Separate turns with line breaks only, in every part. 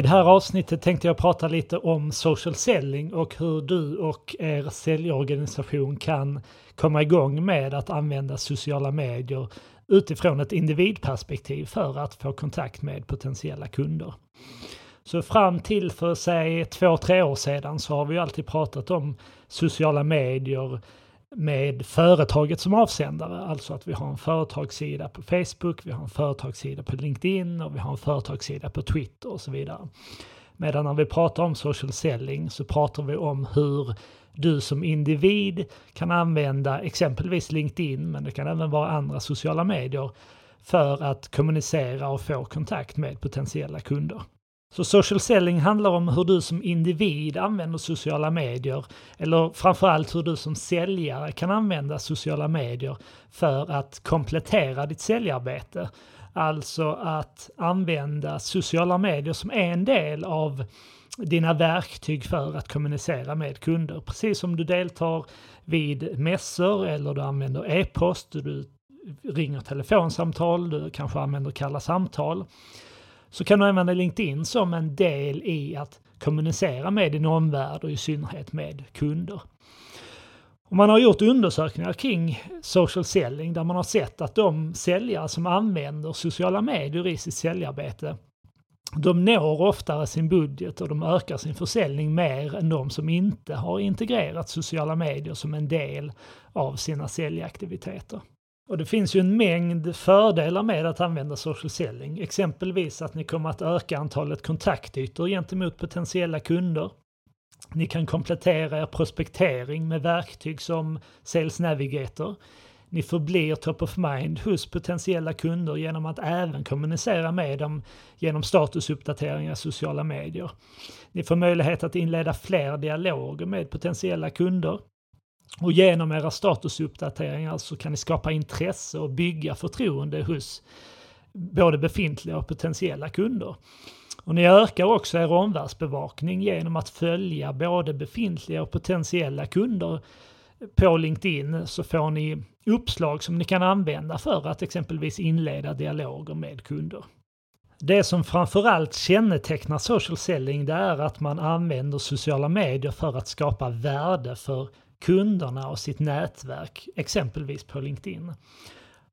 I det här avsnittet tänkte jag prata lite om social selling och hur du och er säljorganisation kan komma igång med att använda sociala medier utifrån ett individperspektiv för att få kontakt med potentiella kunder. Så fram till för säg två, tre år sedan så har vi alltid pratat om sociala medier med företaget som avsändare. Alltså att vi har en företagssida på Facebook, vi har en företagssida på LinkedIn och vi har en företagssida på Twitter och så vidare. Medan när vi pratar om social selling så pratar vi om hur du som individ kan använda exempelvis LinkedIn, men det kan även vara andra sociala medier, för att kommunicera och få kontakt med potentiella kunder. Så social selling handlar om hur du som individ använder sociala medier, eller framförallt hur du som säljare kan använda sociala medier för att komplettera ditt säljarbete. Alltså att använda sociala medier som en del av dina verktyg för att kommunicera med kunder. Precis som du deltar vid mässor eller du använder e-post, du ringer telefonsamtal, du kanske använder kalla samtal så kan du använda LinkedIn som en del i att kommunicera med din omvärld och i synnerhet med kunder. Och man har gjort undersökningar kring social selling där man har sett att de säljare som använder sociala medier i sitt säljarbete de når oftare sin budget och de ökar sin försäljning mer än de som inte har integrerat sociala medier som en del av sina säljaktiviteter. Och det finns ju en mängd fördelar med att använda social selling. Exempelvis att ni kommer att öka antalet kontaktytor gentemot potentiella kunder. Ni kan komplettera er prospektering med verktyg som Sales Navigator. Ni förblir top of mind hos potentiella kunder genom att även kommunicera med dem genom statusuppdateringar i sociala medier. Ni får möjlighet att inleda fler dialoger med potentiella kunder. Och genom era statusuppdateringar så kan ni skapa intresse och bygga förtroende hos både befintliga och potentiella kunder. Och ni ökar också er omvärldsbevakning genom att följa både befintliga och potentiella kunder på LinkedIn så får ni uppslag som ni kan använda för att exempelvis inleda dialoger med kunder. Det som framförallt kännetecknar social selling det är att man använder sociala medier för att skapa värde för kunderna och sitt nätverk, exempelvis på LinkedIn.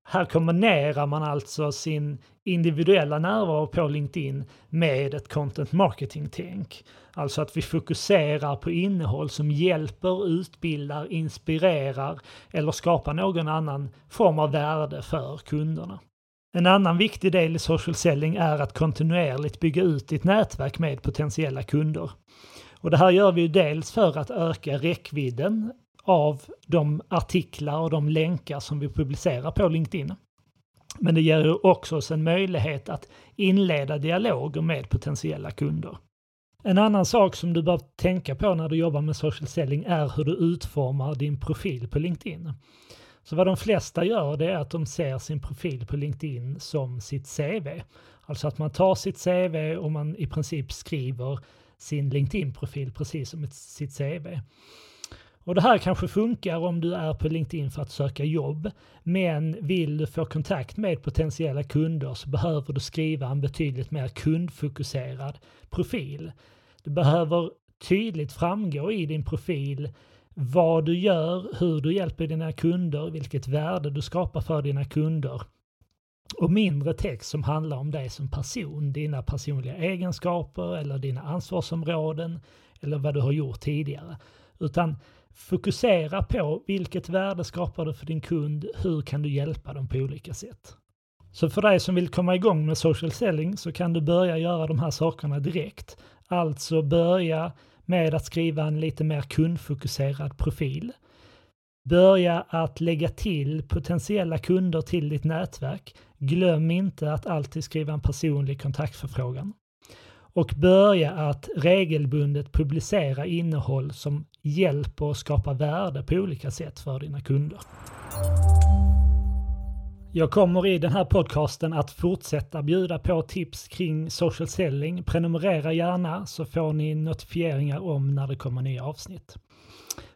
Här kombinerar man alltså sin individuella närvaro på LinkedIn med ett content marketing-tänk. Alltså att vi fokuserar på innehåll som hjälper, utbildar, inspirerar eller skapar någon annan form av värde för kunderna. En annan viktig del i social selling är att kontinuerligt bygga ut ditt nätverk med potentiella kunder. Och det här gör vi dels för att öka räckvidden av de artiklar och de länkar som vi publicerar på LinkedIn. Men det ger också oss en möjlighet att inleda dialoger med potentiella kunder. En annan sak som du bör tänka på när du jobbar med social selling är hur du utformar din profil på LinkedIn. Så vad de flesta gör det är att de ser sin profil på LinkedIn som sitt CV. Alltså att man tar sitt CV och man i princip skriver sin LinkedIn-profil precis som ett, sitt CV. Och det här kanske funkar om du är på LinkedIn för att söka jobb. Men vill du få kontakt med potentiella kunder så behöver du skriva en betydligt mer kundfokuserad profil. Du behöver tydligt framgå i din profil vad du gör, hur du hjälper dina kunder, vilket värde du skapar för dina kunder och mindre text som handlar om dig som person, dina personliga egenskaper eller dina ansvarsområden eller vad du har gjort tidigare. Utan fokusera på vilket värde skapar du för din kund, hur kan du hjälpa dem på olika sätt. Så för dig som vill komma igång med social selling så kan du börja göra de här sakerna direkt. Alltså börja med att skriva en lite mer kundfokuserad profil. Börja att lägga till potentiella kunder till ditt nätverk. Glöm inte att alltid skriva en personlig kontaktförfrågan. Och börja att regelbundet publicera innehåll som hjälper att skapa värde på olika sätt för dina kunder. Jag kommer i den här podcasten att fortsätta bjuda på tips kring social selling. Prenumerera gärna så får ni notifieringar om när det kommer nya avsnitt.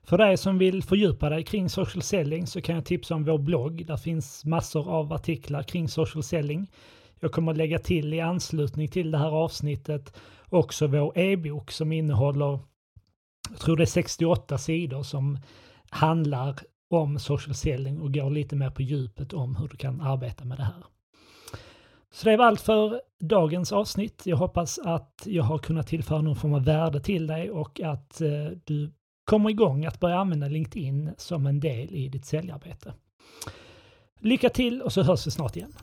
För dig som vill fördjupa dig kring social selling så kan jag tipsa om vår blogg. Där finns massor av artiklar kring social selling. Jag kommer att lägga till i anslutning till det här avsnittet också vår e-bok som innehåller, jag tror det är 68 sidor som handlar om social selling och går lite mer på djupet om hur du kan arbeta med det här. Så det var allt för dagens avsnitt. Jag hoppas att jag har kunnat tillföra någon form av värde till dig och att eh, du kommer igång att börja använda LinkedIn som en del i ditt säljarbete. Lycka till och så hörs vi snart igen.